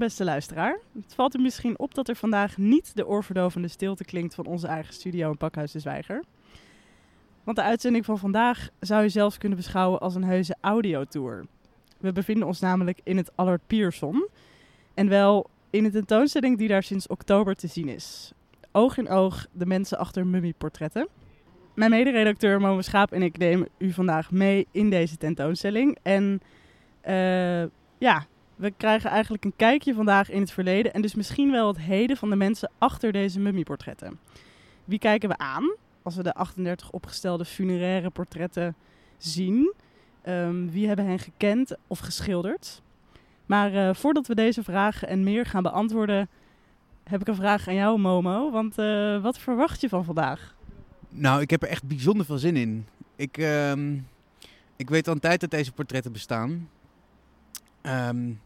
beste luisteraar. Het valt u misschien op dat er vandaag niet de oorverdovende stilte klinkt van onze eigen studio in Pakhuis de Zwijger. Want de uitzending van vandaag zou je zelfs kunnen beschouwen als een heuse audiotour. We bevinden ons namelijk in het Allard Pierson. En wel in een tentoonstelling die daar sinds oktober te zien is. Oog in oog de mensen achter mummieportretten. Mijn mederedacteur Momo Schaap en ik nemen u vandaag mee in deze tentoonstelling. En uh, ja, we krijgen eigenlijk een kijkje vandaag in het verleden en dus misschien wel het heden van de mensen achter deze mummieportretten. Wie kijken we aan als we de 38 opgestelde funeraire portretten zien? Um, wie hebben hen gekend of geschilderd? Maar uh, voordat we deze vragen en meer gaan beantwoorden, heb ik een vraag aan jou, Momo. Want uh, wat verwacht je van vandaag? Nou, ik heb er echt bijzonder veel zin in. Ik, uh, ik weet al een tijd dat deze portretten bestaan. Um,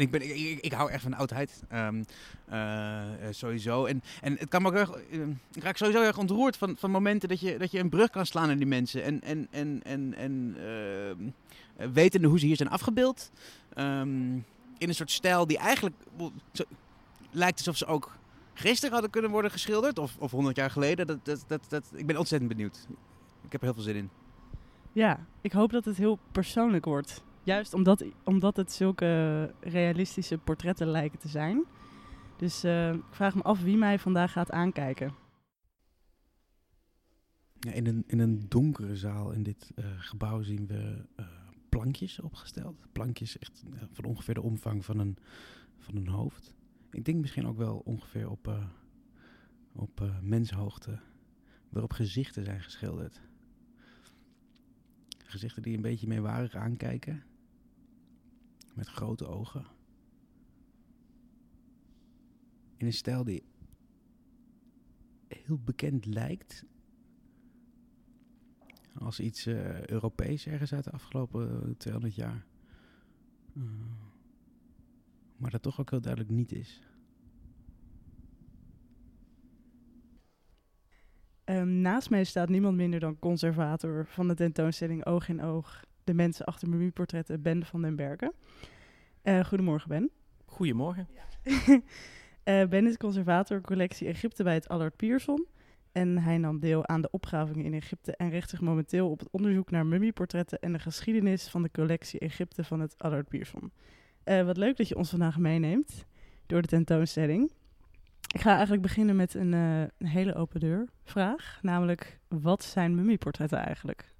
ik, ben, ik, hou echt van oudheid. Um, uh, sowieso. En, en het kan me ook uh, ik raak sowieso erg ontroerd van, van momenten dat je, dat je een brug kan slaan naar die mensen. En, en, en, en, en uh, wetende hoe ze hier zijn afgebeeld. Um, in een soort stijl die eigenlijk lijkt alsof ze ook gisteren hadden kunnen worden geschilderd. Of, of 100 jaar geleden. Dat, dat, dat, ik ben ontzettend benieuwd. Ik heb er heel veel zin in. Ja, ik hoop dat het heel persoonlijk wordt. Juist omdat, omdat het zulke realistische portretten lijken te zijn. Dus uh, ik vraag me af wie mij vandaag gaat aankijken. Ja, in, een, in een donkere zaal in dit uh, gebouw zien we uh, plankjes opgesteld. Plankjes echt van ongeveer de omvang van een, van een hoofd. Ik denk misschien ook wel ongeveer op, op menshoogte. Waarop gezichten zijn geschilderd. Gezichten die een beetje meewarig aankijken. Met grote ogen. In een stijl die heel bekend lijkt. Als iets uh, Europees ergens uit de afgelopen 200 jaar. Uh, maar dat toch ook heel duidelijk niet is. Um, naast mij staat niemand minder dan conservator van de tentoonstelling Oog in Oog de mensen achter mummieportretten, Ben van den Bergen. Uh, goedemorgen, Ben. Goedemorgen. uh, ben is conservator collectie Egypte bij het Allard Pierson. En hij nam deel aan de opgravingen in Egypte en richt zich momenteel op het onderzoek naar mummieportretten en de geschiedenis van de collectie Egypte van het Allard Pierson. Uh, wat leuk dat je ons vandaag meeneemt door de tentoonstelling. Ik ga eigenlijk beginnen met een, een hele open deur vraag, namelijk wat zijn mummieportretten eigenlijk?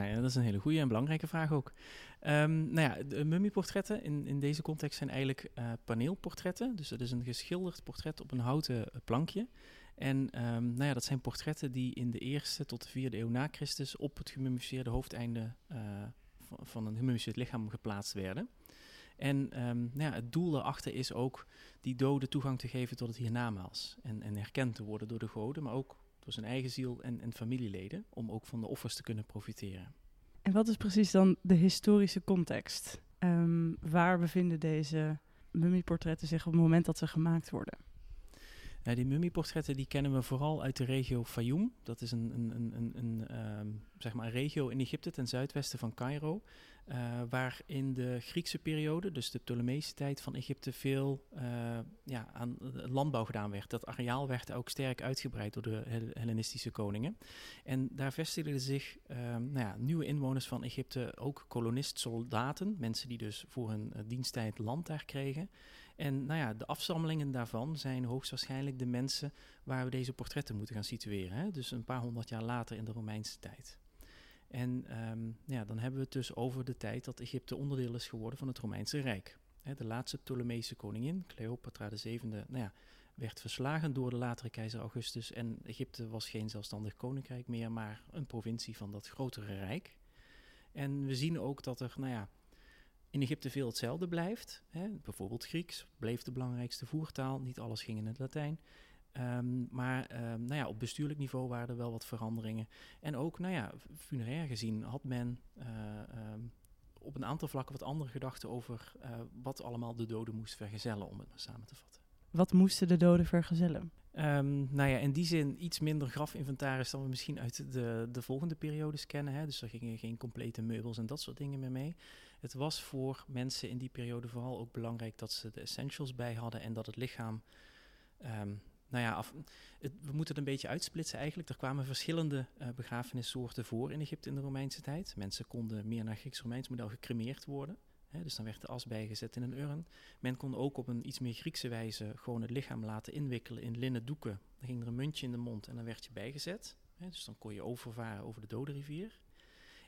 Nou dat is een hele goede en belangrijke vraag ook. Um, nou ja, de mummieportretten in, in deze context zijn eigenlijk uh, paneelportretten. Dus dat is een geschilderd portret op een houten plankje. En um, nou ja, dat zijn portretten die in de eerste tot de vierde eeuw na Christus op het gemummificeerde hoofdeinde uh, van, een gemummificeerd lichaam geplaatst werden. En um, nou ja, het doel daarachter is ook die doden toegang te geven tot het hiernamaals. En, en herkend te worden door de goden, maar ook door zijn eigen ziel en, en familieleden, om ook van de offers te kunnen profiteren. En wat is precies dan de historische context? Um, waar bevinden deze mummieportretten zich op het moment dat ze gemaakt worden? Die mummieportretten die kennen we vooral uit de regio Fayoum. Dat is een, een, een, een, um, zeg maar een regio in Egypte ten zuidwesten van Cairo. Uh, waar in de Griekse periode, dus de Ptolemeïsche tijd van Egypte, veel uh, ja, aan landbouw gedaan werd. Dat areaal werd ook sterk uitgebreid door de Hellenistische koningen. En daar vestigden zich uh, nou ja, nieuwe inwoners van Egypte, ook kolonist-soldaten, mensen die dus voor hun diensttijd land daar kregen. En nou ja, de afstammelingen daarvan zijn hoogstwaarschijnlijk de mensen waar we deze portretten moeten gaan situeren. Hè? Dus een paar honderd jaar later in de Romeinse tijd. En um, ja, dan hebben we het dus over de tijd dat Egypte onderdeel is geworden van het Romeinse Rijk. De laatste Ptolemeïsche koningin, Cleopatra VII, nou ja, werd verslagen door de latere keizer Augustus. En Egypte was geen zelfstandig koninkrijk meer, maar een provincie van dat grotere rijk. En we zien ook dat er, nou ja, in Egypte veel hetzelfde blijft. Hè. Bijvoorbeeld Grieks bleef de belangrijkste voertaal, niet alles ging in het Latijn. Um, maar um, nou ja, op bestuurlijk niveau waren er wel wat veranderingen. En ook, nou ja, funerair gezien had men uh, um, op een aantal vlakken wat andere gedachten over uh, wat allemaal de doden moest vergezellen, om het maar samen te vatten. Wat moesten de doden vergezellen? Um, nou ja, in die zin iets minder grafinventaris dan we misschien uit de, de volgende periodes kennen. Hè. Dus er gingen geen complete meubels en dat soort dingen meer mee. Het was voor mensen in die periode vooral ook belangrijk dat ze de essentials bij hadden en dat het lichaam. Um, nou ja, we moeten het een beetje uitsplitsen eigenlijk. Er kwamen verschillende uh, begrafenissoorten voor in Egypte in de Romeinse tijd. Mensen konden meer naar Grieks-Romeins model gecremeerd worden dus dan werd de as bijgezet in een urn. Men kon ook op een iets meer Griekse wijze gewoon het lichaam laten inwikkelen in linnen doeken. Dan ging er een muntje in de mond en dan werd je bijgezet. dus dan kon je overvaren over de dode rivier.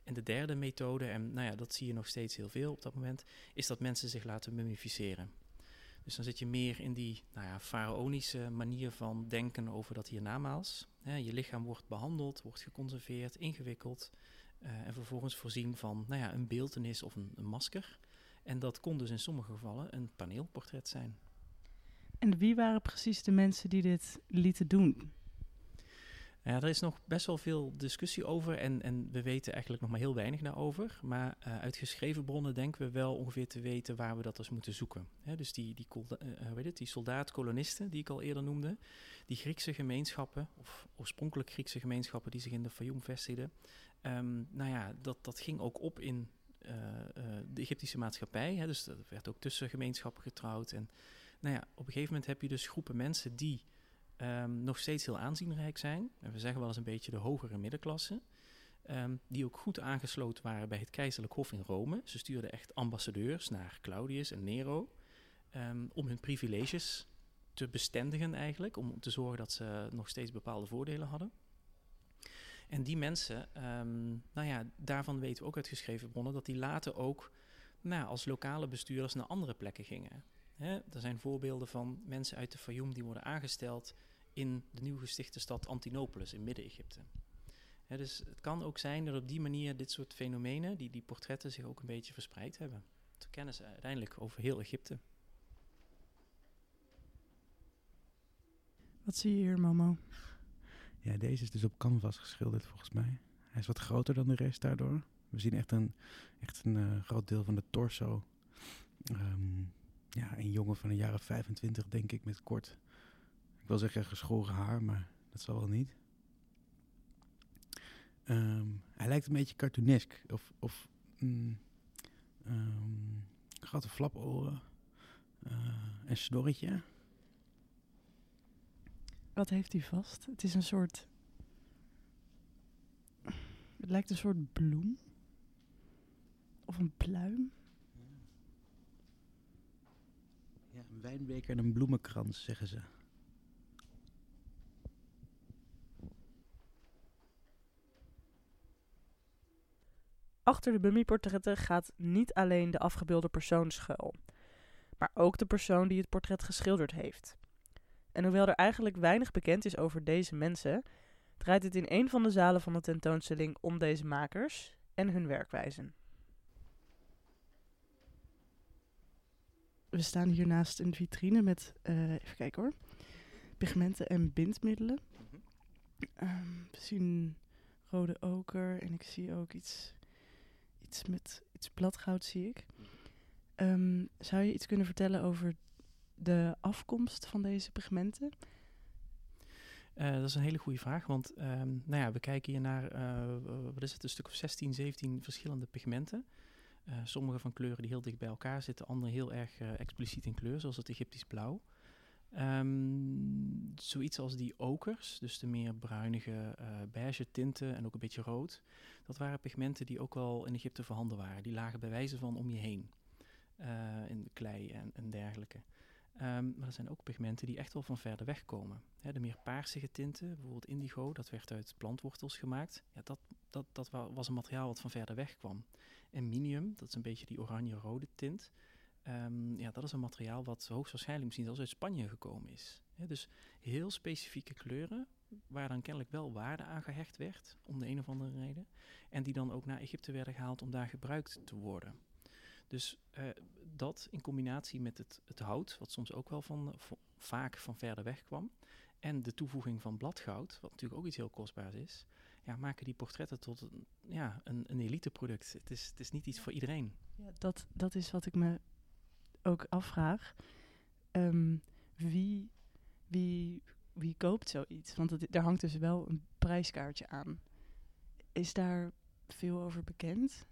En de derde methode, en nou ja, dat zie je nog steeds heel veel op dat moment, is dat mensen zich laten mummificeren. Dus dan zit je meer in die nou ja, faraonische manier van denken over dat hiernamaals. je lichaam wordt behandeld, wordt geconserveerd, ingewikkeld. Uh, en vervolgens voorzien van nou ja, een beeldenis of een, een masker. En dat kon dus in sommige gevallen een paneelportret zijn. En wie waren precies de mensen die dit lieten doen? Ja, er is nog best wel veel discussie over en, en we weten eigenlijk nog maar heel weinig daarover. Maar uh, uit geschreven bronnen denken we wel ongeveer te weten waar we dat dus moeten zoeken. dus die, die, uh, weet het, die soldaat-kolonisten die ik al eerder noemde, die Griekse gemeenschappen, of oorspronkelijk Griekse gemeenschappen die zich in de Fayum vestigden. Um, nou ja, dat, dat ging ook op in uh, de Egyptische maatschappij. Hè, dus er werd ook tussen gemeenschappen getrouwd. En nou ja, op een gegeven moment heb je dus groepen mensen die um, nog steeds heel aanzienrijk zijn. En we zeggen wel eens een beetje de hogere middenklasse. Um, die ook goed aangesloten waren bij het keizerlijk hof in Rome. Ze stuurden echt ambassadeurs naar Claudius en Nero. Um, om hun privileges te bestendigen eigenlijk. Om te zorgen dat ze nog steeds bepaalde voordelen hadden. En die mensen, um, nou ja, daarvan weten we ook uit geschreven bronnen dat die later ook nou, als lokale bestuurders naar andere plekken gingen. Er zijn voorbeelden van mensen uit de Fayum die worden aangesteld in de nieuw gestichte stad Antinopolis in Midden-Egypte. dus het kan ook zijn dat op die manier dit soort fenomenen, die, die portretten, zich ook een beetje verspreid hebben. Te kennen ze uiteindelijk over heel Egypte. Wat zie je hier, Momo? Ja, deze is dus op canvas geschilderd volgens mij. Hij is wat groter dan de rest daardoor. We zien echt een, echt een uh, groot deel van de torso. Um, ja, een jongen van de jaren 25 denk ik met kort. Ik wil zeggen geschoren haar, maar dat zal wel niet. Um, hij lijkt een beetje cartoonesk. Of, of mm, um, grote flaporen. Uh, een snorretje. Wat heeft hij vast? Het is een soort. Het lijkt een soort bloem. Of een pluim. Ja, een wijnbeker en een bloemenkrans, zeggen ze. Achter de mummieportretten gaat niet alleen de afgebeelde persoon schuil, maar ook de persoon die het portret geschilderd heeft. En hoewel er eigenlijk weinig bekend is over deze mensen, draait het in een van de zalen van de tentoonstelling om deze makers en hun werkwijzen. We staan hier naast een vitrine met, uh, even kijken hoor, pigmenten en bindmiddelen. Um, we zien rode oker en ik zie ook iets, iets met iets bladgoud zie ik. Um, zou je iets kunnen vertellen over de afkomst van deze pigmenten? Uh, dat is een hele goede vraag, want um, nou ja, we kijken hier naar, uh, wat is het, een stuk of 16, 17 verschillende pigmenten. Uh, sommige van kleuren die heel dicht bij elkaar zitten, andere heel erg expliciet in kleur, zoals het Egyptisch blauw. Um, zoiets als die okers, dus de meer bruinige, beige tinten en ook een beetje rood. Dat waren pigmenten die ook wel in Egypte voorhanden waren. Die lagen bij wijze van om je heen, in de klei en, en dergelijke. Um, maar er zijn ook pigmenten die echt wel van verder weg komen. de meer paarsige tinten, bijvoorbeeld indigo, dat werd uit plantwortels gemaakt. Ja, dat, dat, dat was een materiaal wat van verder weg kwam. En minium, dat is een beetje die oranje-rode tint. Um, ja, dat is een materiaal wat hoogstwaarschijnlijk misschien zelfs uit Spanje gekomen is. dus heel specifieke kleuren, waar dan kennelijk wel waarde aan gehecht werd, om de een of andere reden. En die dan ook naar Egypte werden gehaald om daar gebruikt te worden. Dus uh, dat in combinatie met het, het hout, wat soms ook wel van, vaak van verder weg kwam, en de toevoeging van bladgoud, wat natuurlijk ook iets heel kostbaars is, ja, maken die portretten tot een, ja, een, een elite product. Het is, het is niet iets voor iedereen. Ja, dat, dat is wat ik me ook afvraag. Um, wie, wie, wie koopt zoiets? Want het, daar hangt dus wel een prijskaartje aan. Is daar veel over bekend?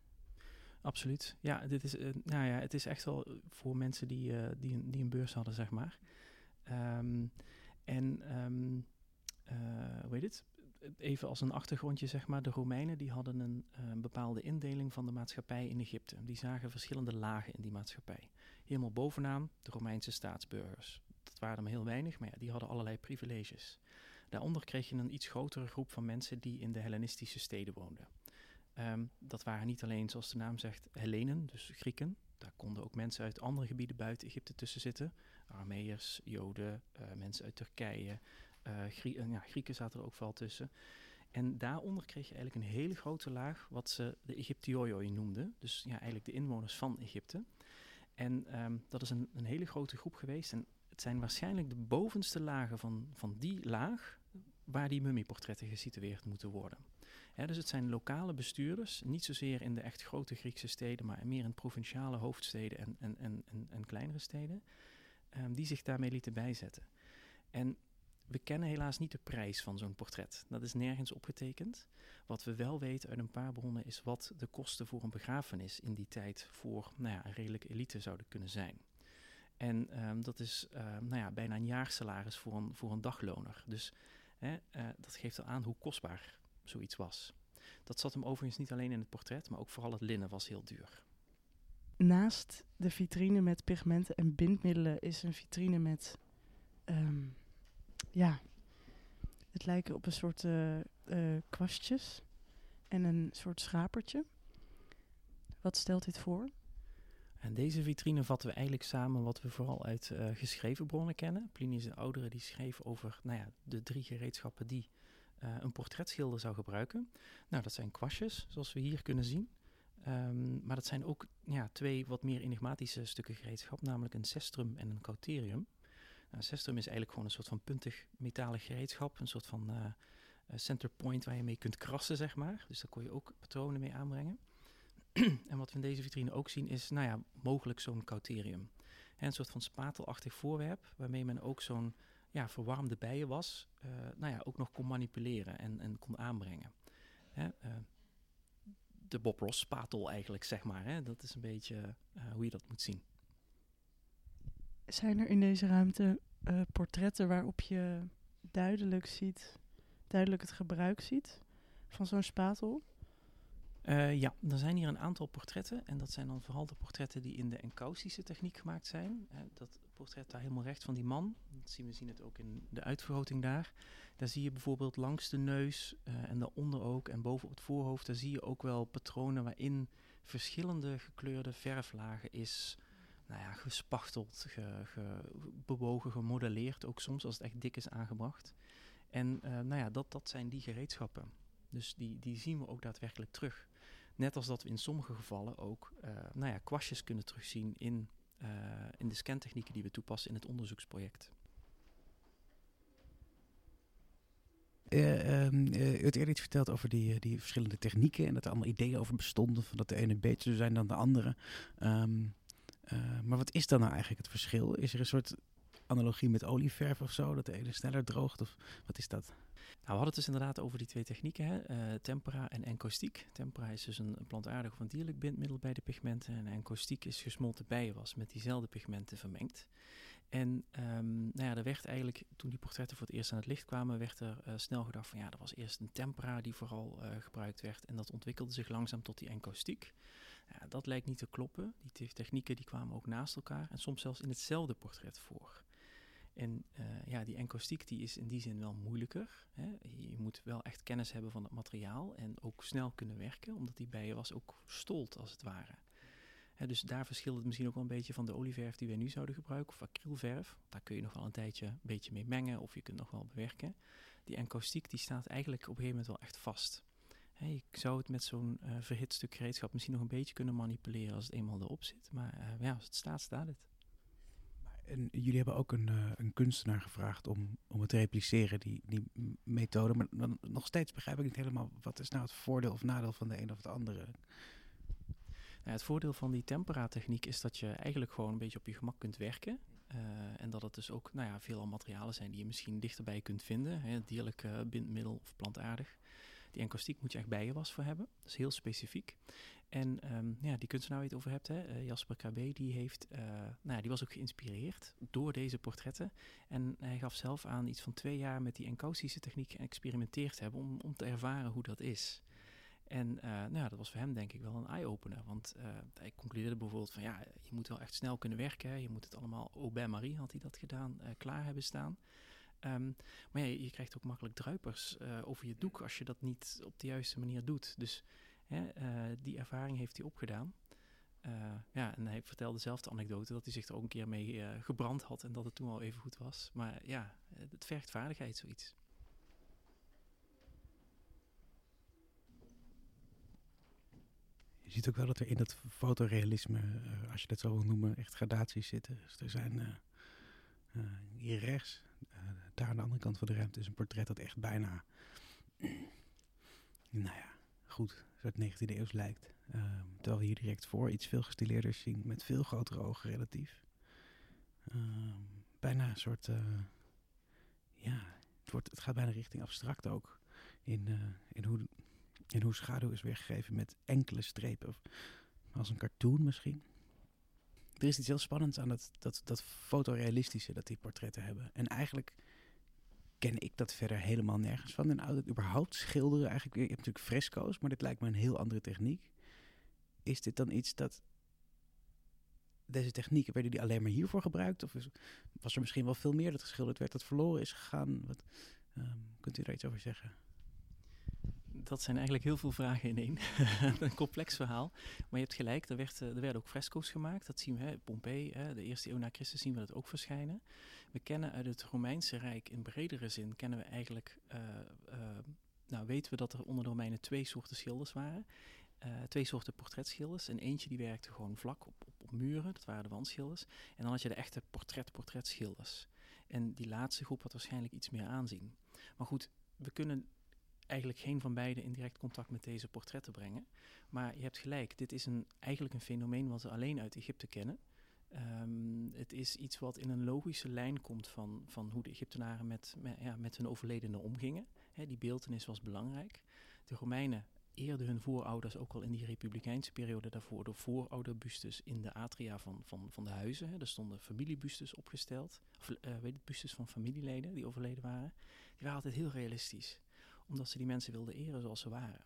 Absoluut. Ja, dit is, uh, nou ja, het is echt wel voor mensen die, uh, die, een, die een beurs hadden, zeg maar. Um, en um, uh, hoe heet het? Even als een achtergrondje, zeg maar. De Romeinen die hadden een, bepaalde indeling van de maatschappij in Egypte. Die zagen verschillende lagen in die maatschappij. Helemaal bovenaan de Romeinse staatsburgers. Dat waren er heel weinig, maar ja, die hadden allerlei privileges. Daaronder kreeg je een iets grotere groep van mensen die in de Hellenistische steden woonden. Um, dat waren niet alleen, zoals de naam zegt, Hellenen, dus Grieken. Daar konden ook mensen uit andere gebieden buiten Egypte tussen zitten. Arameërs, Joden, uh, mensen uit Turkije. Grie uh, ja, Grieken zaten er ook vooral tussen. En daaronder kreeg je eigenlijk een hele grote laag, wat ze de Egyptioi noemden. Dus ja, eigenlijk de inwoners van Egypte. En um, dat is een, een hele grote groep geweest. En het zijn waarschijnlijk de bovenste lagen van, van die laag waar die mummieportretten gesitueerd moeten worden. Dus het zijn lokale bestuurders, niet zozeer in de echt grote Griekse steden, maar meer in provinciale hoofdsteden en, en, en, en, kleinere steden, um, die zich daarmee lieten bijzetten. En we kennen helaas niet de prijs van zo'n portret. Dat is nergens opgetekend. Wat we wel weten uit een paar bronnen is wat de kosten voor een begrafenis in die tijd voor nou ja, een redelijke elite zouden kunnen zijn. En um, dat is uh, nou ja, bijna een jaarsalaris voor een, voor een dagloner. Dus hè, uh, dat geeft al aan hoe kostbaar zoiets was. Dat zat hem overigens niet alleen in het portret, maar ook vooral het linnen was heel duur. Naast de vitrine met pigmenten en bindmiddelen is een vitrine met, um, ja, het lijken op een soort uh, uh, kwastjes en een soort schapertje. Wat stelt dit voor? En deze vitrine vatten we eigenlijk samen wat we vooral uit uh, geschreven bronnen kennen. Plinius de Oudere die schreef over nou ja, de drie gereedschappen die uh, een portretschilder zou gebruiken. Nou, dat zijn kwastjes, zoals we hier kunnen zien. Um, maar dat zijn ook ja, twee wat meer enigmatische stukken gereedschap, namelijk een cestrum en een cauterium. Nou, een cestrum is eigenlijk gewoon een soort van puntig metalen gereedschap, een soort van uh, center point waar je mee kunt krassen, zeg maar. Dus daar kon je ook patronen mee aanbrengen. en wat we in deze vitrine ook zien is, nou ja, mogelijk zo'n cauterium. En een soort van spatelachtig voorwerp, waarmee men ook zo'n ja, verwarmde bijenwas uh, nou ja, ook nog kon manipuleren en, en kon aanbrengen. Hè, uh, de Bob Ross spatel eigenlijk, zeg maar. Hè? Dat is een beetje uh, hoe je dat moet zien. Zijn er in deze ruimte portretten waarop je duidelijk ziet, duidelijk het gebruik ziet van zo'n spatel? Uh, ja, er zijn hier een aantal portretten. En dat zijn dan vooral de portretten die in de encaustische techniek gemaakt zijn. Uh, dat portret daar helemaal recht van die man. Dat zien we zien het ook in de uitvergroting daar. Daar zie je bijvoorbeeld langs de neus uh, en daaronder ook en boven op het voorhoofd... daar zie je ook wel patronen waarin verschillende gekleurde verflagen is... Nou ja, gespachteld, ge, ge, bewogen, gemodelleerd. Ook soms als het echt dik is aangebracht. En nou ja, dat, dat zijn die gereedschappen. Dus die, die zien we ook daadwerkelijk terug. Net als dat we in sommige gevallen ook uh, nou ja, kwastjes kunnen terugzien in, in de scantechnieken die we toepassen in het onderzoeksproject. Uh, u hebt eerder iets verteld over die, die verschillende technieken en dat er allemaal ideeën over bestonden, van dat de ene beter zijn dan de andere. Um, maar wat is dan nou eigenlijk het verschil? Is er een soort analogie met olieverf of zo, dat de ene sneller droogt? Of wat is dat? Nou, we hadden het dus inderdaad over die twee technieken, hè? Uh, tempera en encaustiek. Tempera is dus een, plantaardig of een dierlijk bindmiddel bij de pigmenten. En encaustiek is gesmolten bijenwas met diezelfde pigmenten vermengd. En um, nou ja, er werd eigenlijk, toen die portretten voor het eerst aan het licht kwamen, werd er uh, snel gedacht van ja, er was eerst een tempera die vooral uh, gebruikt werd. En dat ontwikkelde zich langzaam tot die encaustiek. Ja, dat lijkt niet te kloppen. Die technieken die kwamen ook naast elkaar en soms zelfs in hetzelfde portret voor. En uh, ja, die encaustiek die is in die zin wel moeilijker. Hè. Je moet wel echt kennis hebben van het materiaal en ook snel kunnen werken, omdat die bijenwas ook stolt als het ware. Hè, dus daar verschilt het misschien ook wel een beetje van de olieverf die wij nu zouden gebruiken, of acrylverf. Daar kun je nog wel een tijdje een beetje mee mengen of je kunt nog wel bewerken. Die encaustiek die staat eigenlijk op een gegeven moment wel echt vast. Hè, je zou het met zo'n uh, verhit stuk gereedschap misschien nog een beetje kunnen manipuleren als het eenmaal erop zit. Maar uh, ja, als het staat, staat het. En jullie hebben ook een, uh, een kunstenaar gevraagd om, om het te repliceren, die, die methode. Maar dan, nog steeds begrijp ik niet helemaal, wat is nou het voordeel of nadeel van de een of de andere? Nou, het voordeel van die tempera-techniek is dat je eigenlijk gewoon een beetje op je gemak kunt werken. en dat het dus ook nou ja, veelal materialen zijn die je misschien dichterbij kunt vinden. Hè, dierlijk bindmiddel of plantaardig. Die enkostiek moet je echt was voor hebben. Dat is heel specifiek. En ehm, ja, die kunstenaar waar je het over hebt, hè, eh, Jasper KB, die, heeft, uh, nou ja, die was ook geïnspireerd door deze portretten. En hij gaf zelf aan iets van twee jaar met die encaustische techniek geëxperimenteerd hebben om, om te ervaren hoe dat is. En uh, nou ja, dat was voor hem denk ik wel een eye-opener. Want hij concludeerde bijvoorbeeld van ja, je moet wel echt snel kunnen werken. Je moet het allemaal, au bain Marie had hij dat gedaan, klaar hebben staan. Ehm, maar je, krijgt ook makkelijk druipers over je doek als je dat niet op de juiste manier doet. Dus Hè, eh, die ervaring heeft hij opgedaan. Uh, ja, en hij vertelde zelf de anekdote dat hij zich er ook een keer mee gebrand had en dat het toen al even goed was. Maar ja, het vergt vaardigheid, zoiets. Je ziet ook wel dat er in dat fotorealisme, als je dat zo wil noemen, echt gradaties zitten. Dus er zijn hier rechts, daar aan de andere kant van de ruimte, is een portret dat echt bijna, nou ja, goed, soort 19e eeuws lijkt. Um, terwijl we hier direct voor iets veel gestileerders zien, met veel grotere ogen relatief. Um, bijna een soort, uh, ja, het, wordt, het gaat bijna richting abstract ook. In, uh, in, hoe, in hoe schaduw is weergegeven met enkele strepen. Of als een cartoon misschien. Er is iets heel spannends aan dat, dat, dat fotorealistische dat die portretten hebben. En eigenlijk ken ik dat verder helemaal nergens van. En oud überhaupt schilderen, eigenlijk, je hebt natuurlijk fresco's, maar dit lijkt me een heel andere techniek. Is dit dan iets dat deze technieken, werden die alleen maar hiervoor gebruikt? Of was er misschien wel veel meer dat geschilderd werd, dat verloren is gegaan? Wat, um, kunt u daar iets over zeggen? Dat zijn eigenlijk heel veel vragen in één. een complex verhaal. Maar je hebt gelijk, er, werd, eh, er werden ook fresco's gemaakt. Dat zien we, hè, de eerste eeuw na Christus zien we dat ook verschijnen. We kennen uit het Romeinse Rijk in bredere zin, kennen we eigenlijk, uh, uh, nou weten we dat er onder de Romeinen twee soorten schilders waren. twee soorten portretschilders. En eentje die werkte gewoon vlak op, op, op, muren, dat waren de wandschilders. En dan had je de echte portret-portretschilders. En die laatste groep had waarschijnlijk iets meer aanzien. Maar goed, we kunnen eigenlijk geen van beiden in direct contact met deze portretten brengen. Maar je hebt gelijk, dit is een, eigenlijk een fenomeen wat we alleen uit Egypte kennen. Um, het is iets wat in een logische lijn komt van, van hoe de Egyptenaren met, met, ja, met hun overledenen omgingen. Die beeldenis was belangrijk. De Romeinen eerden hun voorouders ook al in die republikeinse periode daarvoor door voorouderbustes in de atria van, van, van de huizen. He. Er stonden familiebustes opgesteld, of uh, weet het, bustes van familieleden die overleden waren. Die waren altijd heel realistisch omdat ze die mensen wilden eren zoals ze waren.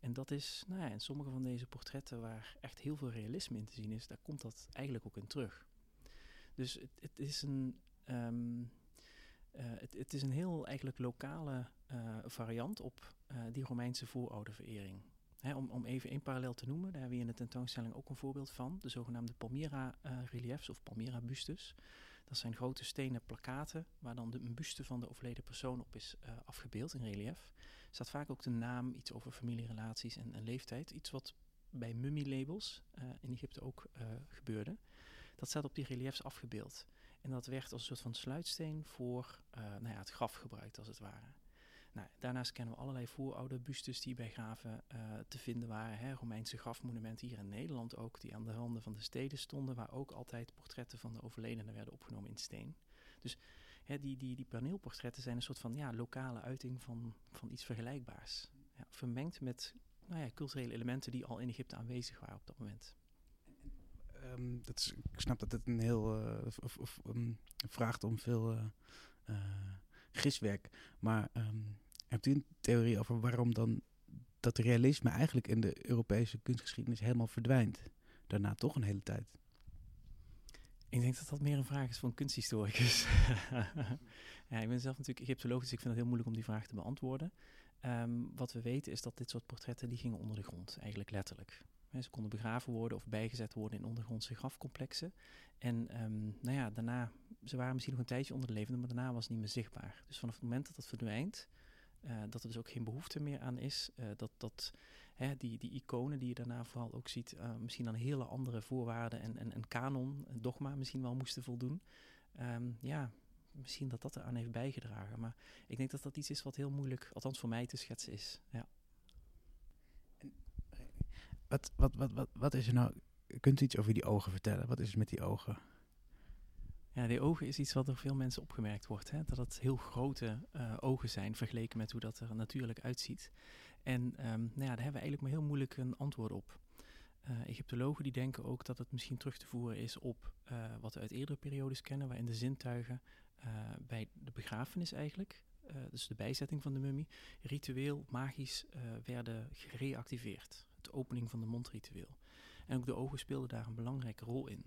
En dat is, nou ja, in sommige van deze portretten waar echt heel veel realisme in te zien is, daar komt dat eigenlijk ook in terug. Dus het, het is een. Um, uh, het, het, is een heel eigenlijk lokale uh, variant op uh, die Romeinse voorouderverering. Hè, om, om even één parallel te noemen, daar hebben we in de tentoonstelling ook een voorbeeld van. De zogenaamde Palmyra-reliefs of Palmyra-bustes. Dat zijn grote stenen plakaten waar dan de, buste van de overleden persoon op is uh, afgebeeld in relief. Er staat vaak ook de naam, iets over familierelaties en, en leeftijd. Iets wat bij mummielabels uh, in Egypte ook uh, gebeurde. Dat staat op die reliefs afgebeeld. En dat werd als een soort van sluitsteen voor nou ja, het graf gebruikt, als het ware. Nou, daarnaast kennen we allerlei voorouderbustes die bij graven uh, te vinden waren. Hè. Romeinse grafmonumenten hier in Nederland ook, die aan de randen van de steden stonden, waar ook altijd portretten van de overledenen werden opgenomen in steen. Dus hè, die, die, die paneelportretten zijn een soort van ja, lokale uiting van, van iets vergelijkbaars. Ja, vermengd met nou ja, culturele elementen die al in Egypte aanwezig waren op dat moment. Um, dat is, ik snap dat het een heel uh, of, of, um, vraagt om veel uh, giswerk. Maar um, hebt u een theorie over waarom dan dat realisme eigenlijk in de Europese kunstgeschiedenis helemaal verdwijnt? Daarna toch een hele tijd. Ik denk dat dat meer een vraag is een kunsthistoricus. ja, ik ben zelf natuurlijk Egyptoloog, dus ik vind het heel moeilijk om die vraag te beantwoorden. Um, wat we weten is dat dit soort portretten die gingen onder de grond, eigenlijk letterlijk. Ze konden begraven worden of bijgezet worden in ondergrondse grafcomplexen. En um, nou ja, daarna, ze waren misschien nog een tijdje onder de levende, maar daarna was het niet meer zichtbaar. Dus vanaf het moment dat dat verdwijnt, uh, dat er dus ook geen behoefte meer aan is. Uh, dat dat hè, die, die iconen die je daarna vooral ook ziet, uh, misschien aan hele andere voorwaarden en, en, en kanon, en dogma misschien wel moesten voldoen. Um, ja, misschien dat dat eraan heeft bijgedragen. Maar ik denk dat dat iets is wat heel moeilijk, althans voor mij, te schetsen is. Ja. Wat, wat, wat, wat, wat is er nou? Kunt u iets over die ogen vertellen? Wat is het met die ogen? Ja, die ogen is iets wat door veel mensen opgemerkt wordt. Hè? Dat het heel grote uh, ogen zijn vergeleken met hoe dat er natuurlijk uitziet. En um, nou ja, daar hebben we eigenlijk maar heel moeilijk een antwoord op. Uh, Egyptologen die denken ook dat het misschien terug te voeren is op uh, wat we uit eerdere periodes kennen, waarin de zintuigen bij de begrafenis eigenlijk, dus de bijzetting van de mummie, ritueel, magisch werden gereactiveerd. Het opening van de mondritueel. En ook de ogen speelden daar een belangrijke rol in.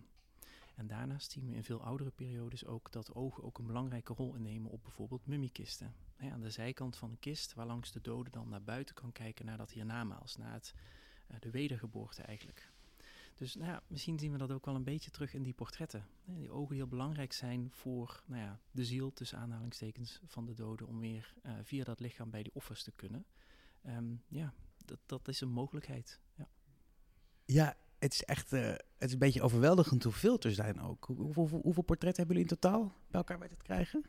En daarnaast zien we in veel oudere periodes ook dat ogen ook een belangrijke rol innemen op bijvoorbeeld mummiekisten. Aan de zijkant van een kist, waarlangs de dode dan naar buiten kan kijken naar dat hiernamaals, naar het, uh, de wedergeboorte eigenlijk. Dus nou ja, misschien zien we dat ook wel een beetje terug in die portretten. Die ogen heel belangrijk zijn voor nou ja, de ziel, tussen aanhalingstekens, van de doden, om weer uh, via dat lichaam bij die offers te kunnen. Um, ja, dat, dat is een mogelijkheid. Ja. Ja, het is echt uh, het is een beetje overweldigend hoeveel er zijn ook. Hoe, hoe, hoeveel portretten hebben jullie in totaal bij elkaar weten te krijgen?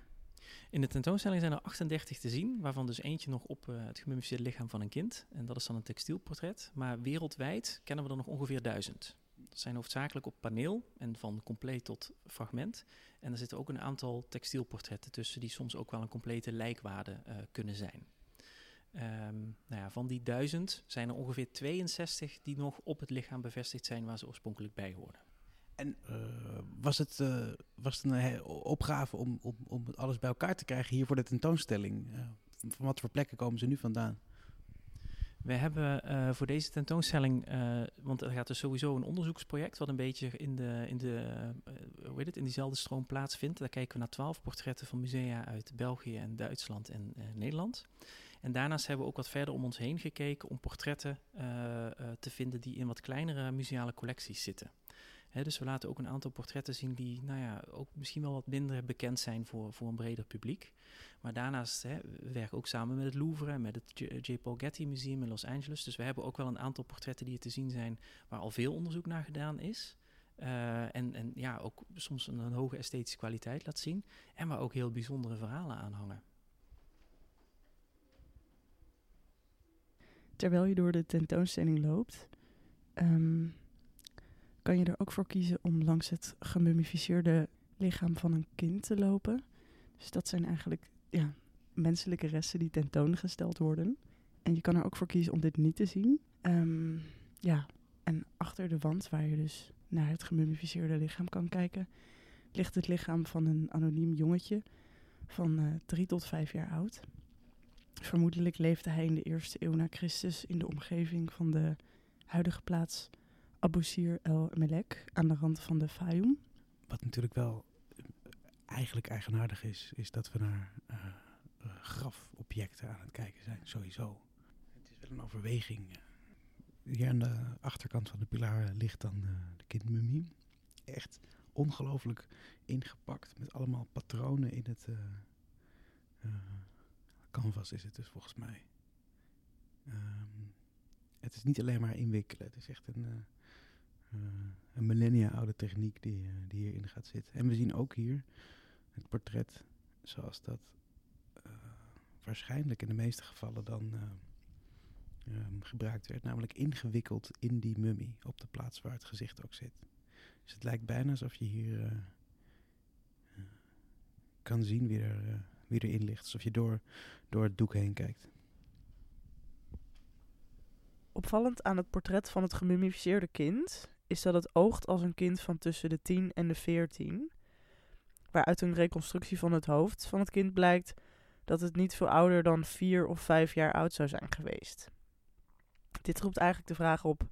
In de tentoonstelling zijn er 38 te zien, waarvan dus eentje nog op uh, het gemummificeerde lichaam van een kind. En dat is dan een textielportret. Maar wereldwijd kennen we er nog ongeveer duizend. Dat zijn hoofdzakelijk op paneel en van compleet tot fragment. En er zitten ook een aantal textielportretten tussen die soms ook wel een complete lijkwaarde uh, kunnen zijn. Um, nou ja, van die duizend zijn er ongeveer 62 die nog op het lichaam bevestigd zijn waar ze oorspronkelijk bij hoorden. En uh, was, het, uh, was het een opgave om, om, om alles bij elkaar te krijgen hier voor de tentoonstelling? Uh, van wat voor plekken komen ze nu vandaan? We hebben voor deze tentoonstelling, want er gaat dus sowieso een onderzoeksproject wat een beetje in, de, in, de, hoe heet het, in diezelfde stroom plaatsvindt. Daar kijken we naar twaalf portretten van musea uit België en Duitsland en Nederland. En daarnaast hebben we ook wat verder om ons heen gekeken om portretten uh, uh, te vinden die in wat kleinere museale collecties zitten. Dus we laten ook een aantal portretten zien die nou ja, ook misschien wel wat minder bekend zijn voor, voor een breder publiek. Maar daarnaast hè, we werken ook samen met het Louvre en met het J. Paul Getty Museum in Los Angeles. Dus we hebben ook wel een aantal portretten die te zien zijn waar al veel onderzoek naar gedaan is. Uh, en, en ja, ook soms een, een hoge esthetische kwaliteit laat zien. En waar ook heel bijzondere verhalen aan hangen. Terwijl je door de tentoonstelling loopt, um, kan je er ook voor kiezen om langs het gemummificeerde lichaam van een kind te lopen. Dus dat zijn eigenlijk ja, menselijke resten die tentoongesteld worden. En je kan er ook voor kiezen om dit niet te zien. Um, ja, en achter de wand, waar je dus naar het gemummificeerde lichaam kan kijken, ligt het lichaam van een anoniem jongetje van uh, drie tot vijf jaar oud. Vermoedelijk leefde hij in de eerste eeuw na Christus in de omgeving van de huidige plaats Abu Sir el Melek aan de rand van de Fayum. Wat natuurlijk wel eigenlijk eigenaardig is, is dat we naar uh, grafobjecten aan het kijken zijn, sowieso. Het is wel een overweging. Hier aan de achterkant van de pilaar ligt dan uh, de kindmummie. Echt ongelooflijk ingepakt met allemaal patronen in het... canvas is het dus volgens mij. Um, het is niet alleen maar inwikkelen. Het is echt een, uh, een millennia oude techniek die, uh, die hierin gaat zitten. En we zien ook hier het portret zoals dat waarschijnlijk in de meeste gevallen dan um, gebruikt werd. Namelijk ingewikkeld in die mummie op de plaats waar het gezicht ook zit. Dus het lijkt bijna alsof je hier kan zien wie er wie erin ligt. Alsof je door, door het doek heen kijkt. Opvallend aan het portret van het gemummificeerde kind is dat het oogt als een kind van tussen de 10 en de 14. Waaruit een reconstructie van het hoofd van het kind blijkt dat het niet veel ouder dan 4 of 5 jaar oud zou zijn geweest. Dit roept eigenlijk de vraag op: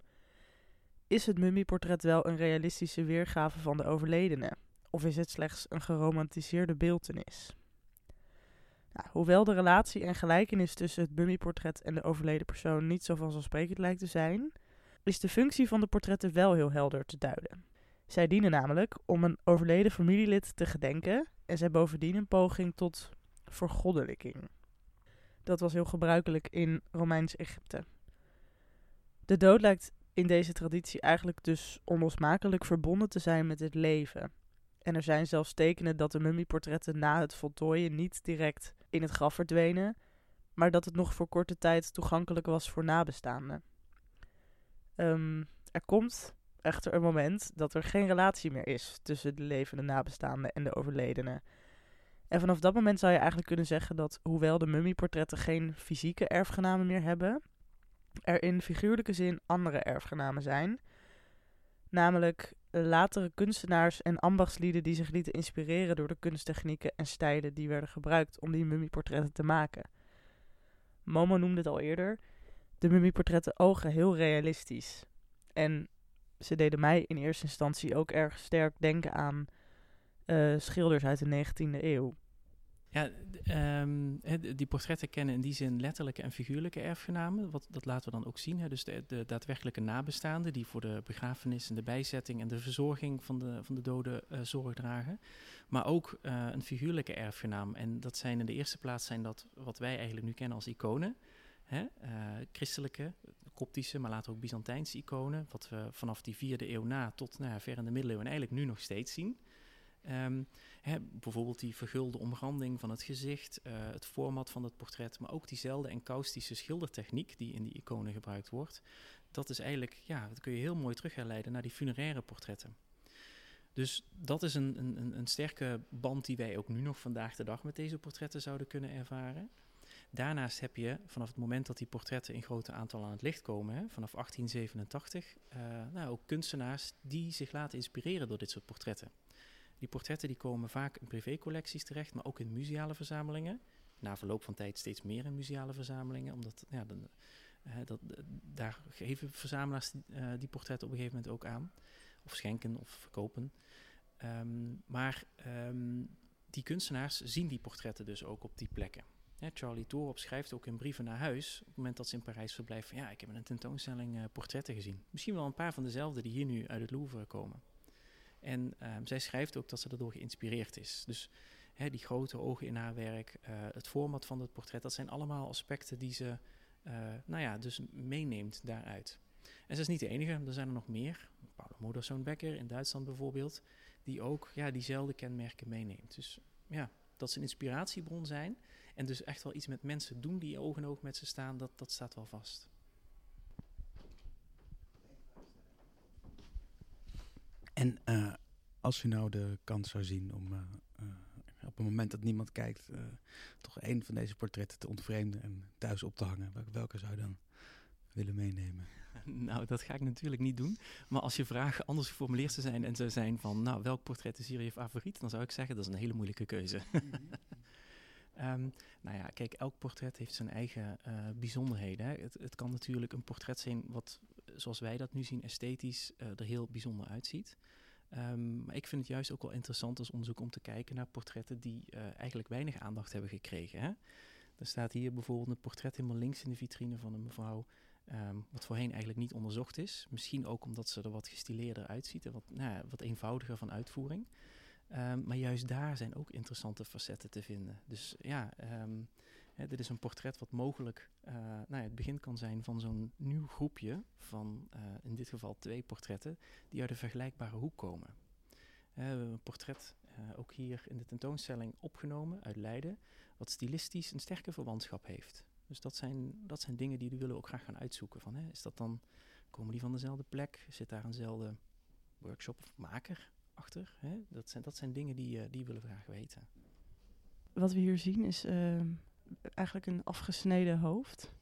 is het mummieportret wel een realistische weergave van de overledene? Of is het slechts een geromantiseerde beeltenis? Nou, hoewel de relatie en gelijkenis tussen het mummieportret en de overleden persoon niet zo vanzelfsprekend lijkt te zijn, is de functie van de portretten wel heel helder te duiden. Zij dienen namelijk om een overleden familielid te gedenken en zijn bovendien een poging tot vergoddelijking. Dat was heel gebruikelijk in Romeins Egypte. De dood lijkt in deze traditie eigenlijk dus onlosmakelijk verbonden te zijn met het leven. En er zijn zelfs tekenen dat de mummieportretten na het voltooien niet direct in het graf verdwenen, maar dat het nog voor korte tijd toegankelijk was voor nabestaanden. Um, er komt echter een moment dat er geen relatie meer is tussen de levende nabestaanden en de overledene. En vanaf dat moment zou je eigenlijk kunnen zeggen dat, hoewel de mummieportretten geen fysieke erfgenamen meer hebben, er in figuurlijke zin andere erfgenamen zijn. Namelijk latere kunstenaars en ambachtslieden die zich lieten inspireren door de kunsttechnieken en stijlen die werden gebruikt om die mummieportretten te maken. Momo noemde het al eerder. De mummieportretten ogen heel realistisch. En ze deden mij in eerste instantie ook erg sterk denken aan uh, schilders uit de 19e eeuw. Ja, um, die portretten kennen in die zin letterlijke en figuurlijke erfgenamen. Wat, dat laten we dan ook zien. Dus de, de, daadwerkelijke nabestaanden die voor de begrafenis en de bijzetting en de verzorging van de, van de doden uh, zorg dragen. Maar ook uh, een figuurlijke erfgenaam. En dat zijn in de eerste plaats zijn dat wat wij eigenlijk nu kennen als iconen. Uh, christelijke, koptische, maar later ook Byzantijnse iconen. Wat we vanaf die vierde eeuw na tot nou ja, ver in de middeleeuwen eigenlijk nu nog steeds zien. Um, hè, bijvoorbeeld die vergulde omranding van het gezicht, uh, het format van het portret, maar ook diezelfde enkaustische schildertechniek die in die iconen gebruikt wordt. Dat is eigenlijk, ja, dat kun je heel mooi terugherleiden naar die funeraire portretten. Dus dat is een, een, een sterke band die wij ook nu nog vandaag de dag met deze portretten zouden kunnen ervaren. Daarnaast heb je vanaf het moment dat die portretten in grote aantallen aan het licht komen, hè, vanaf 1887, uh, nou, ook kunstenaars die zich laten inspireren door dit soort portretten. Die portretten die komen vaak in privécollecties terecht, maar ook in museale verzamelingen. Na verloop van tijd steeds meer in museale verzamelingen, omdat ja, uh, dat, daar geven verzamelaars uh, die portretten op een gegeven moment ook aan. Of schenken of verkopen. Um, maar um, die kunstenaars zien die portretten dus ook op die plekken. Charlie Torop schrijft ook in brieven naar huis, op het moment dat ze in Parijs verblijft, van ja, ik heb in een tentoonstelling portretten gezien. Misschien wel een paar van dezelfde die hier nu uit het Louvre komen. En um, zij schrijft ook dat ze daardoor geïnspireerd is. Dus hè, die grote ogen in haar werk, uh, het format van het portret, dat zijn allemaal aspecten die ze, uh, nou ja, dus meeneemt daaruit. En ze is niet de enige, er zijn er nog meer. Paolo Modersohn-Becker in Duitsland bijvoorbeeld, die ook ja, diezelfde kenmerken meeneemt. Dus ja, dat ze een inspiratiebron zijn en dus echt wel iets met mensen doen die oog oog met ze staan, dat, dat staat wel vast. En uh, als u nou de kans zou zien om uh, uh, op het moment dat niemand kijkt, toch een van deze portretten te ontvreemden en thuis op te hangen, welke zou je dan willen meenemen? Nou, dat ga ik natuurlijk niet doen. Maar als je vragen anders geformuleerd zou zijn en zou zijn van, nou, welk portret is hier je favoriet? Dan zou ik zeggen, dat is een hele moeilijke keuze. Um, nou ja, kijk, elk portret heeft zijn eigen uh, bijzonderheden. Hè. Het, het, kan natuurlijk een portret zijn wat, zoals wij dat nu zien, esthetisch uh, er heel bijzonder uitziet. Um, maar ik vind het juist ook wel interessant als onderzoek om te kijken naar portretten die uh, eigenlijk weinig aandacht hebben gekregen. Hè. Er staat hier bijvoorbeeld een portret helemaal links in de vitrine van een mevrouw, um, wat voorheen eigenlijk niet onderzocht is. Misschien ook omdat ze er wat gestileerder uitziet en wat, nou, wat eenvoudiger van uitvoering. Um, maar juist daar zijn ook interessante facetten te vinden. Dus ja, hè, dit is een portret wat mogelijk uh, nou ja, het begin kan zijn van zo'n nieuw groepje van uh, in dit geval twee portretten die uit een vergelijkbare hoek komen. We hebben een portret ook hier in de tentoonstelling opgenomen uit Leiden, wat stilistisch een sterke verwantschap heeft. Dus dat zijn, dat zijn dingen die we willen ook graag gaan uitzoeken. Van, hè, is dat dan, komen die van dezelfde plek? Zit daar eenzelfde workshop of maker achter? Hè? Dat, zijn, dat zijn dingen die, die willen graag weten. Wat we hier zien is uh, eigenlijk een afgesneden hoofd.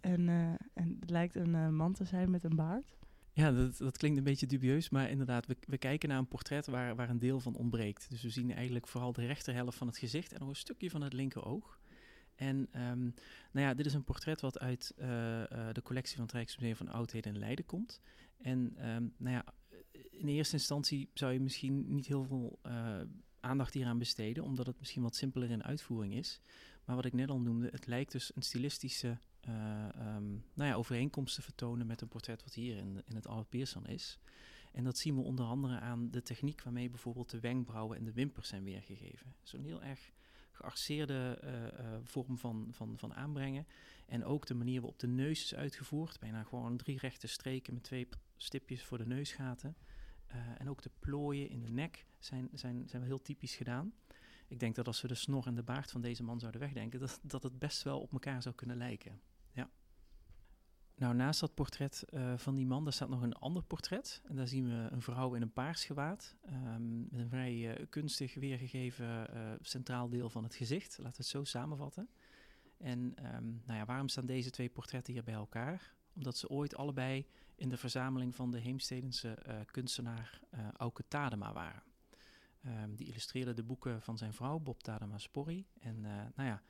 en, uh, en het lijkt een man te zijn met een baard. Ja, dat, dat klinkt een beetje dubieus, maar inderdaad, we, we kijken naar een portret waar, waar een deel van ontbreekt. Dus we zien eigenlijk vooral de rechterhelft van het gezicht en nog een stukje van het linkeroog. En um, nou ja, dit is een portret wat uit uh, de collectie van het Rijksmuseum van Oudheden in Leiden komt. En um, nou ja, in eerste instantie zou je misschien niet heel veel aandacht hieraan besteden, omdat het misschien wat simpeler in uitvoering is. Maar wat ik net al noemde, het lijkt dus een stilistische um, nou ja, overeenkomst te vertonen met een portret wat hier in, in het Albert Pierson is. En dat zien we onder andere aan de techniek waarmee bijvoorbeeld de wenkbrauwen en de wimpers zijn weergegeven. Zo'n heel erg gearseerde uh, uh, vorm van, van, van aanbrengen. En ook de manier waarop de neus is uitgevoerd. Bijna gewoon drie rechte streken met twee stipjes voor de neusgaten. En ook de plooien in de nek zijn, zijn, zijn wel heel typisch gedaan. Ik denk dat als we de snor en de baard van deze man zouden wegdenken, dat, dat het best wel op elkaar zou kunnen lijken. Ja. Nou, naast dat portret uh, van die man, daar staat nog een ander portret. En daar zien we een vrouw in een paars gewaad. Um, met een vrij uh, kunstig weergegeven uh, centraal deel van het gezicht. Laten we het zo samenvatten. En um, nou ja, waarom staan deze twee portretten hier bij elkaar? Omdat ze ooit allebei in de verzameling van de Heemstedense kunstenaar Auke Tadema waren. Um, die illustreerde de boeken van zijn vrouw, Bob Tadema Sporri. En nou ja,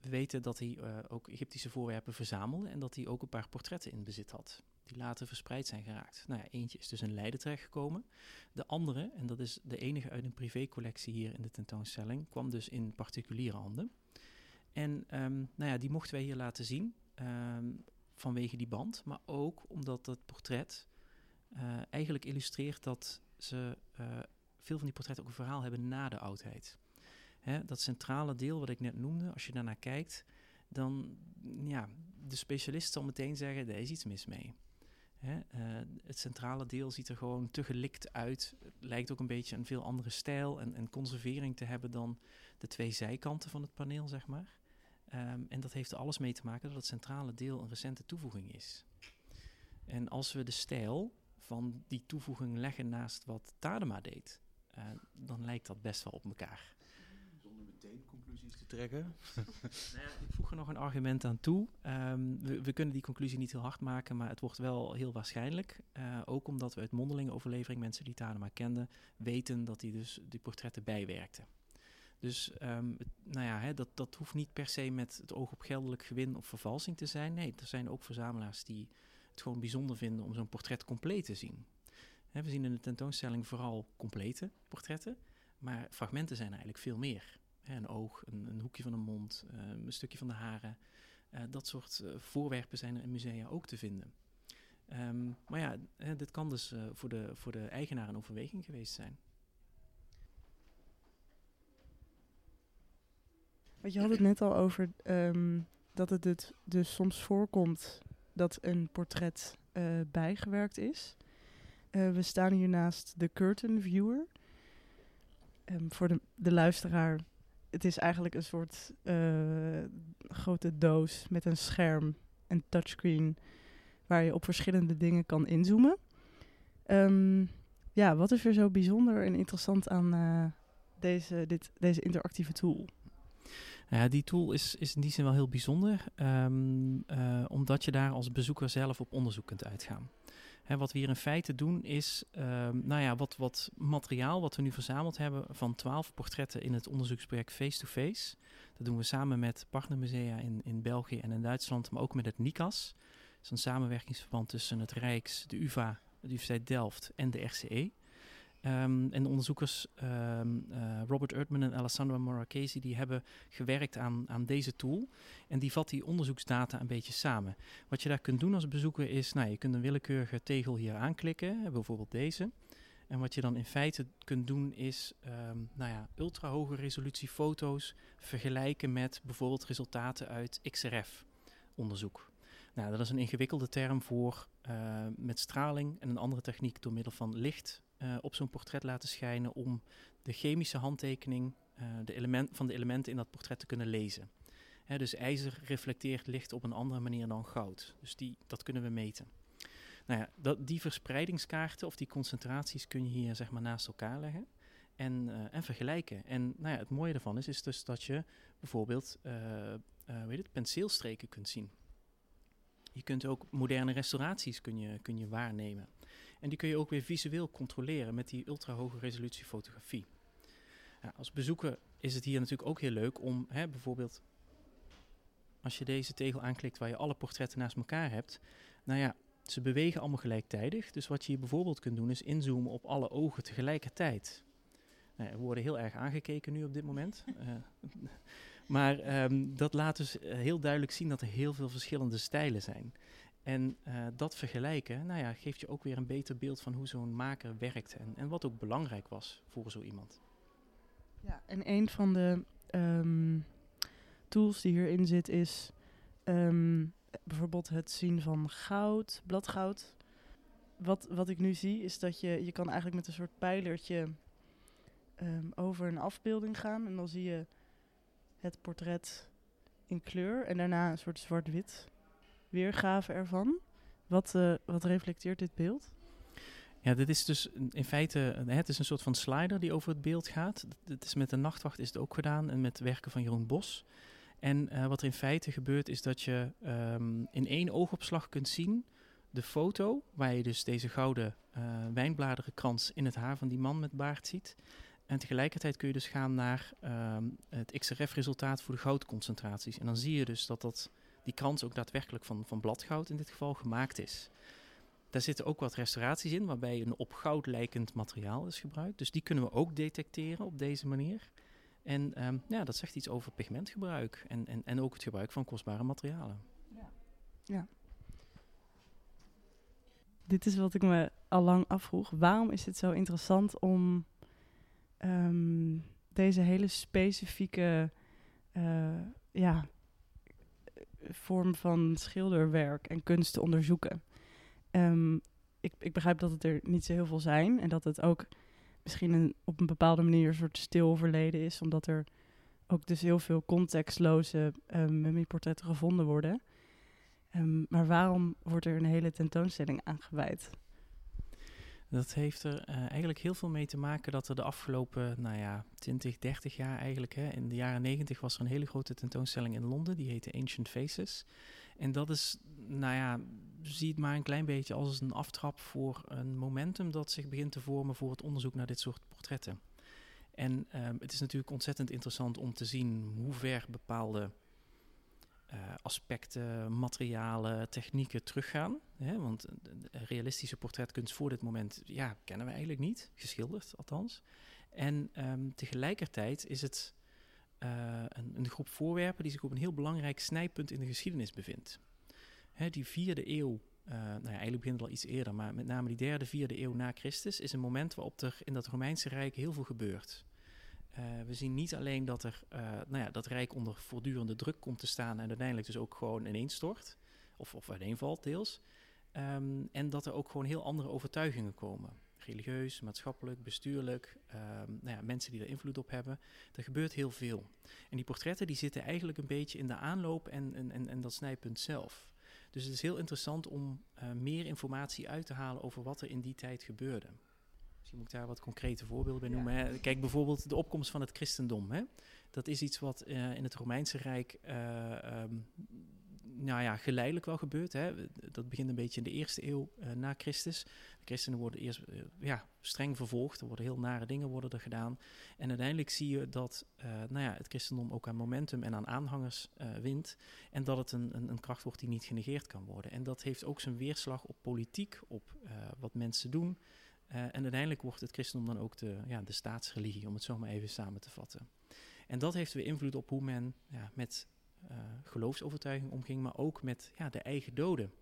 we weten dat hij uh, ook Egyptische voorwerpen verzamelde en dat hij ook een paar portretten in bezit had, die later verspreid zijn geraakt. Nou ja, eentje is dus in Leiden terechtgekomen. De andere, en dat is de enige uit een privécollectie hier in de tentoonstelling, kwam dus in particuliere handen. En um, nou ja, die mochten wij hier laten zien vanwege die band, maar ook omdat het portret uh, eigenlijk illustreert dat ze veel van die portretten ook een verhaal hebben na de oudheid. Hè, dat centrale deel wat ik net noemde, als je daarnaar kijkt, dan ja, de specialist zal meteen zeggen, er is iets mis mee. Hè, uh, het centrale deel ziet er gewoon te gelikt uit. Het lijkt ook een beetje een veel andere stijl en, conservering te hebben dan de twee zijkanten van het paneel, zeg maar. Um, en dat heeft er alles mee te maken dat het centrale deel een recente toevoeging is. En als we de stijl van die toevoeging leggen naast wat Tadema deed, uh, dan lijkt dat best wel op elkaar meteen conclusies te trekken? nou ja, ik voeg er nog een argument aan toe. Um, we, we, kunnen die conclusie niet heel hard maken, maar het wordt wel heel waarschijnlijk. Uh, ook omdat we uit mondelinge overlevering, mensen die Tadema kenden, weten dat hij dus die portretten bijwerkte. Dus um, het, nou ja, hè, dat, dat hoeft niet per se met het oog op geldelijk gewin of vervalsing te zijn. Nee, er zijn ook verzamelaars die het gewoon bijzonder vinden om zo'n portret compleet te zien. We zien in de tentoonstelling vooral complete portretten, maar fragmenten zijn eigenlijk veel meer een oog, een, een, hoekje van een mond, uh, een stukje van de haren. Uh, dat soort uh, voorwerpen zijn in musea ook te vinden. Um, maar ja, dit kan dus voor, de, voor de eigenaar een overweging geweest zijn. Want je had het net al over um, dat het dus soms voorkomt dat een portret bijgewerkt is. We staan hier naast de Curtain Viewer. Um, voor de, de luisteraar het is eigenlijk een soort uh, grote doos met een scherm en touchscreen waar je op verschillende dingen kan inzoomen. Um, ja, wat is er zo bijzonder en interessant aan uh, deze, dit, deze interactieve tool? Ja, die tool is, is in die zin wel heel bijzonder, uh, omdat je daar als bezoeker zelf op onderzoek kunt uitgaan. Hè, wat we hier in feite doen is, um, nou ja, wat, wat materiaal wat we nu verzameld hebben van twaalf portretten in het onderzoeksproject Face to Face. Dat doen we samen met partnermusea in, in België en in Duitsland, maar ook met het NICAS. Dat is een samenwerkingsverband tussen het Rijks, de UvA, de Universiteit Delft en de RCE. Um, en de onderzoekers um, uh, Robert Erdman en Alessandro Marachesi die hebben gewerkt aan, aan deze tool. En die vat die onderzoeksdata een beetje samen. Wat je daar kunt doen als bezoeker is, nou, je kunt een willekeurige tegel hier aanklikken, bijvoorbeeld deze. En wat je dan in feite kunt doen is um, nou ja, ultra hoge resolutie foto's vergelijken met bijvoorbeeld resultaten uit XRF-onderzoek. Nou, dat is een ingewikkelde term voor uh, met straling en een andere techniek door middel van licht uh, op zo'n portret laten schijnen om de chemische handtekening uh, de element, van de elementen in dat portret te kunnen lezen. Dus ijzer reflecteert licht op een andere manier dan goud. Dus die, dat kunnen we meten. Nou ja, dat, die verspreidingskaarten of die concentraties kun je hier zeg maar naast elkaar leggen en, uh, en vergelijken. En nou ja, het mooie daarvan is, is dus dat je bijvoorbeeld weet het, penseelstreken kunt zien. Je kunt ook moderne restauraties kun je, kun je waarnemen. En die kun je ook weer visueel controleren met die ultra hoge resolutie fotografie. Ja, als bezoeker is het hier natuurlijk ook heel leuk om hè, bijvoorbeeld als je deze tegel aanklikt waar je alle portretten naast elkaar hebt. Nou ja, ze bewegen allemaal gelijktijdig. Dus wat je hier bijvoorbeeld kunt doen is inzoomen op alle ogen tegelijkertijd. Nou, we worden heel erg aangekeken nu op dit moment. uh, maar um, dat laat dus heel duidelijk zien dat er heel veel verschillende stijlen zijn. En uh, dat vergelijken, nou ja, geeft je ook weer een beter beeld van hoe zo'n maker werkt en, en wat ook belangrijk was voor zo iemand. Ja, en een van de um, tools die hierin zit is um, bijvoorbeeld het zien van goud, bladgoud. Wat, wat ik nu zie is dat je, je kan eigenlijk met een soort pijlertje um, over een afbeelding gaan. En dan zie je het portret in kleur en daarna een soort zwart-wit weergave ervan. Wat, eh, wat reflecteert dit beeld? Ja, dit is dus in feite, het is een soort van slider die over het beeld gaat. Het is met de nachtwacht is het ook gedaan en met werken van Jeroen Bos. En eh, wat er in feite gebeurt is dat je ehm, in één oogopslag kunt zien de foto waar je dus deze gouden uh, wijnbladerenkrans in het haar van die man met baard ziet. En tegelijkertijd kun je dus gaan naar ehm, het XRF-resultaat voor de goudconcentraties. En dan zie je dus dat, dat die krans ook daadwerkelijk van, van bladgoud in dit geval gemaakt is. Daar zitten ook wat restauraties in, waarbij een op goud lijkend materiaal is gebruikt. Dus die kunnen we ook detecteren op deze manier. En um, ja, dat zegt iets over pigmentgebruik en, en, en ook het gebruik van kostbare materialen. Ja. ja. Dit is wat ik me al lang afvroeg. Waarom is het zo interessant om um, deze hele specifieke uh, ja, vorm van schilderwerk en kunst te onderzoeken? Um, ik, ik begrijp dat het er niet zo heel veel zijn en dat het ook misschien een, op een bepaalde manier een soort stil verleden is, omdat er ook dus heel veel contextloze um, mummieportretten gevonden worden. Um, maar waarom wordt er een hele tentoonstelling aangeweid? Dat heeft er uh, eigenlijk heel veel mee te maken dat er de afgelopen, nou ja, 20, 30 jaar eigenlijk, hè, in de jaren 90 was er een hele grote tentoonstelling in Londen, die heette Ancient Faces. En dat is, nou ja, zie het maar een klein beetje als een aftrap voor een momentum dat zich begint te vormen voor het onderzoek naar dit soort portretten. En um, het is natuurlijk ontzettend interessant om te zien hoe ver bepaalde uh, aspecten, materialen, technieken teruggaan. Hè? Want realistische portretkunst voor dit moment ja, kennen we eigenlijk niet, geschilderd althans. En um, tegelijkertijd is het uh, een, een, groep voorwerpen die zich op een heel belangrijk snijpunt in de geschiedenis bevindt. Hè, die vierde eeuw, uh, nou ja, eigenlijk begint het al iets eerder, maar met name die derde, vierde eeuw na Christus, is een moment waarop er in dat Romeinse Rijk heel veel gebeurt. Uh, we zien niet alleen dat er, nou ja, dat Rijk onder voortdurende druk komt te staan en uiteindelijk dus ook gewoon ineenstort, of, of uiteenvalt deels. Um, en dat er ook gewoon heel andere overtuigingen komen religieus, maatschappelijk, bestuurlijk, um, nou ja, mensen die er invloed op hebben. Er gebeurt heel veel. En die portretten die zitten eigenlijk een beetje in de aanloop en, en, en, dat snijpunt zelf. Dus het is heel interessant om uh, meer informatie uit te halen over wat er in die tijd gebeurde. Misschien moet ik daar wat concrete voorbeelden bij noemen. Hè. Kijk bijvoorbeeld de opkomst van het christendom. Hè. Dat is iets wat uh, in het Romeinse Rijk uh, um, nou ja, geleidelijk wel gebeurt. Hè. Dat begint een beetje in de eerste eeuw uh, na Christus. De christenen worden eerst ja, streng vervolgd. Er worden heel nare dingen worden er gedaan. En uiteindelijk zie je dat nou ja, het christendom ook aan momentum en aan aanhangers wint. En dat het een, een, een, kracht wordt die niet genegeerd kan worden. En dat heeft ook zijn weerslag op politiek, op wat mensen doen. En uiteindelijk wordt het christendom dan ook de, ja, de staatsreligie, om het zo maar even samen te vatten. En dat heeft weer invloed op hoe men ja, met uh, geloofsovertuiging omging, maar ook met ja, de eigen doden.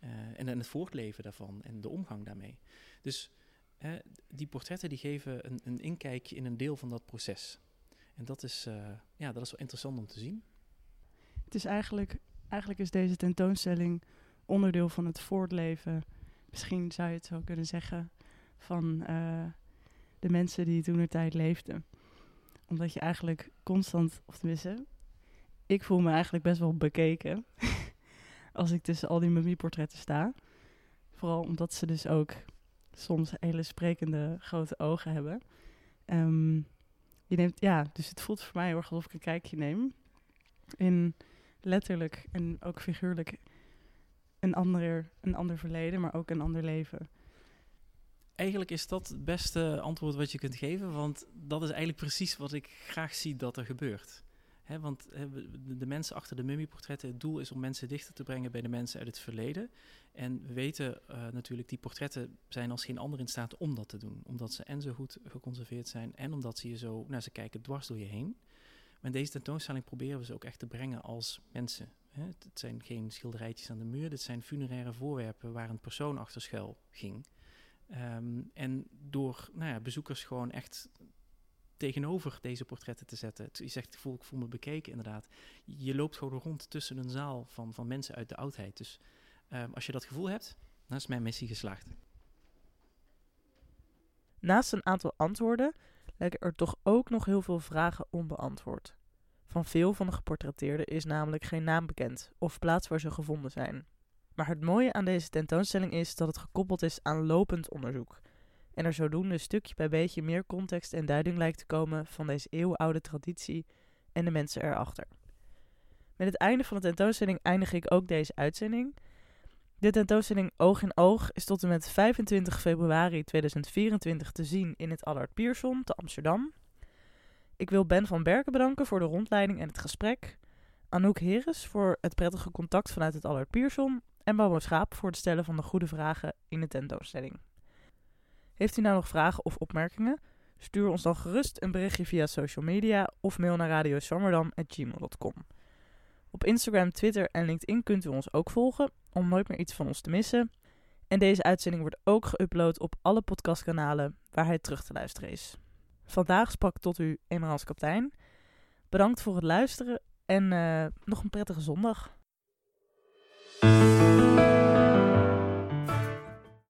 Uh, en, het voortleven daarvan en de omgang daarmee. Dus die portretten die geven een, een, inkijkje in een deel van dat proces. En dat is, ja, dat is wel interessant om te zien. Het is eigenlijk, eigenlijk is deze tentoonstelling onderdeel van het voortleven, misschien zou je het zo kunnen zeggen, van de mensen die toen de tijd leefden. Omdat je eigenlijk constant, of tenminste, ik voel me eigenlijk best wel bekeken als ik tussen al die mummieportretten sta. Vooral omdat ze dus ook soms hele sprekende grote ogen hebben. Um, je neemt, ja, dus het voelt voor mij heel erg ik een kijkje neem in letterlijk en ook figuurlijk een ander, een ander verleden, maar ook een ander leven. Eigenlijk is dat het beste antwoord wat je kunt geven, want dat is eigenlijk precies wat ik graag zie dat er gebeurt. Want de mensen achter de mummieportretten, het doel is om mensen dichter te brengen bij de mensen uit het verleden. En we weten uh, natuurlijk, die portretten zijn als geen ander in staat om dat te doen. Omdat ze en zo goed geconserveerd zijn en omdat ze je zo, nou ze kijken dwars door je heen. Maar deze tentoonstelling proberen we ze ook echt te brengen als mensen. He, het zijn geen schilderijtjes aan de muur, dit zijn funeraire voorwerpen waar een persoon achter schuil ging. Um, en door nou ja, bezoekers gewoon echt tegenover deze portretten te zetten. Je zegt, ik voel, ik voel me bekeken inderdaad. Je loopt gewoon rond tussen een zaal van, van mensen uit de oudheid. Dus um, als je dat gevoel hebt, dan is mijn missie geslaagd. Naast een aantal antwoorden lijken er toch ook nog heel veel vragen onbeantwoord. Van veel van de geportretteerden is namelijk geen naam bekend of plaats waar ze gevonden zijn. Maar het mooie aan deze tentoonstelling is dat het gekoppeld is aan lopend onderzoek. En er zodoende stukje bij beetje meer context en duiding lijkt te komen van deze eeuwenoude traditie en de mensen erachter. Met het einde van de tentoonstelling eindig ik ook deze uitzending. De tentoonstelling Oog in Oog is tot en met 25 februari 2024 te zien in het Allard Pierson te Amsterdam. Ik wil Ben van Berken bedanken voor de rondleiding en het gesprek. Anouk Heres voor het prettige contact vanuit het Allard Pierson. En Babo Schaap voor het stellen van de goede vragen in de tentoonstelling. Heeft u nou nog vragen of opmerkingen? Stuur ons dan gerust een berichtje via social media of mail naar radioswammerdam.gmail.com. Op Instagram, Twitter en LinkedIn kunt u ons ook volgen om nooit meer iets van ons te missen. En deze uitzending wordt ook geüpload op alle podcastkanalen waar hij terug te luisteren is. Vandaag sprak tot u Emerals Kaptein. Bedankt voor het luisteren en uh, nog een prettige zondag. thank you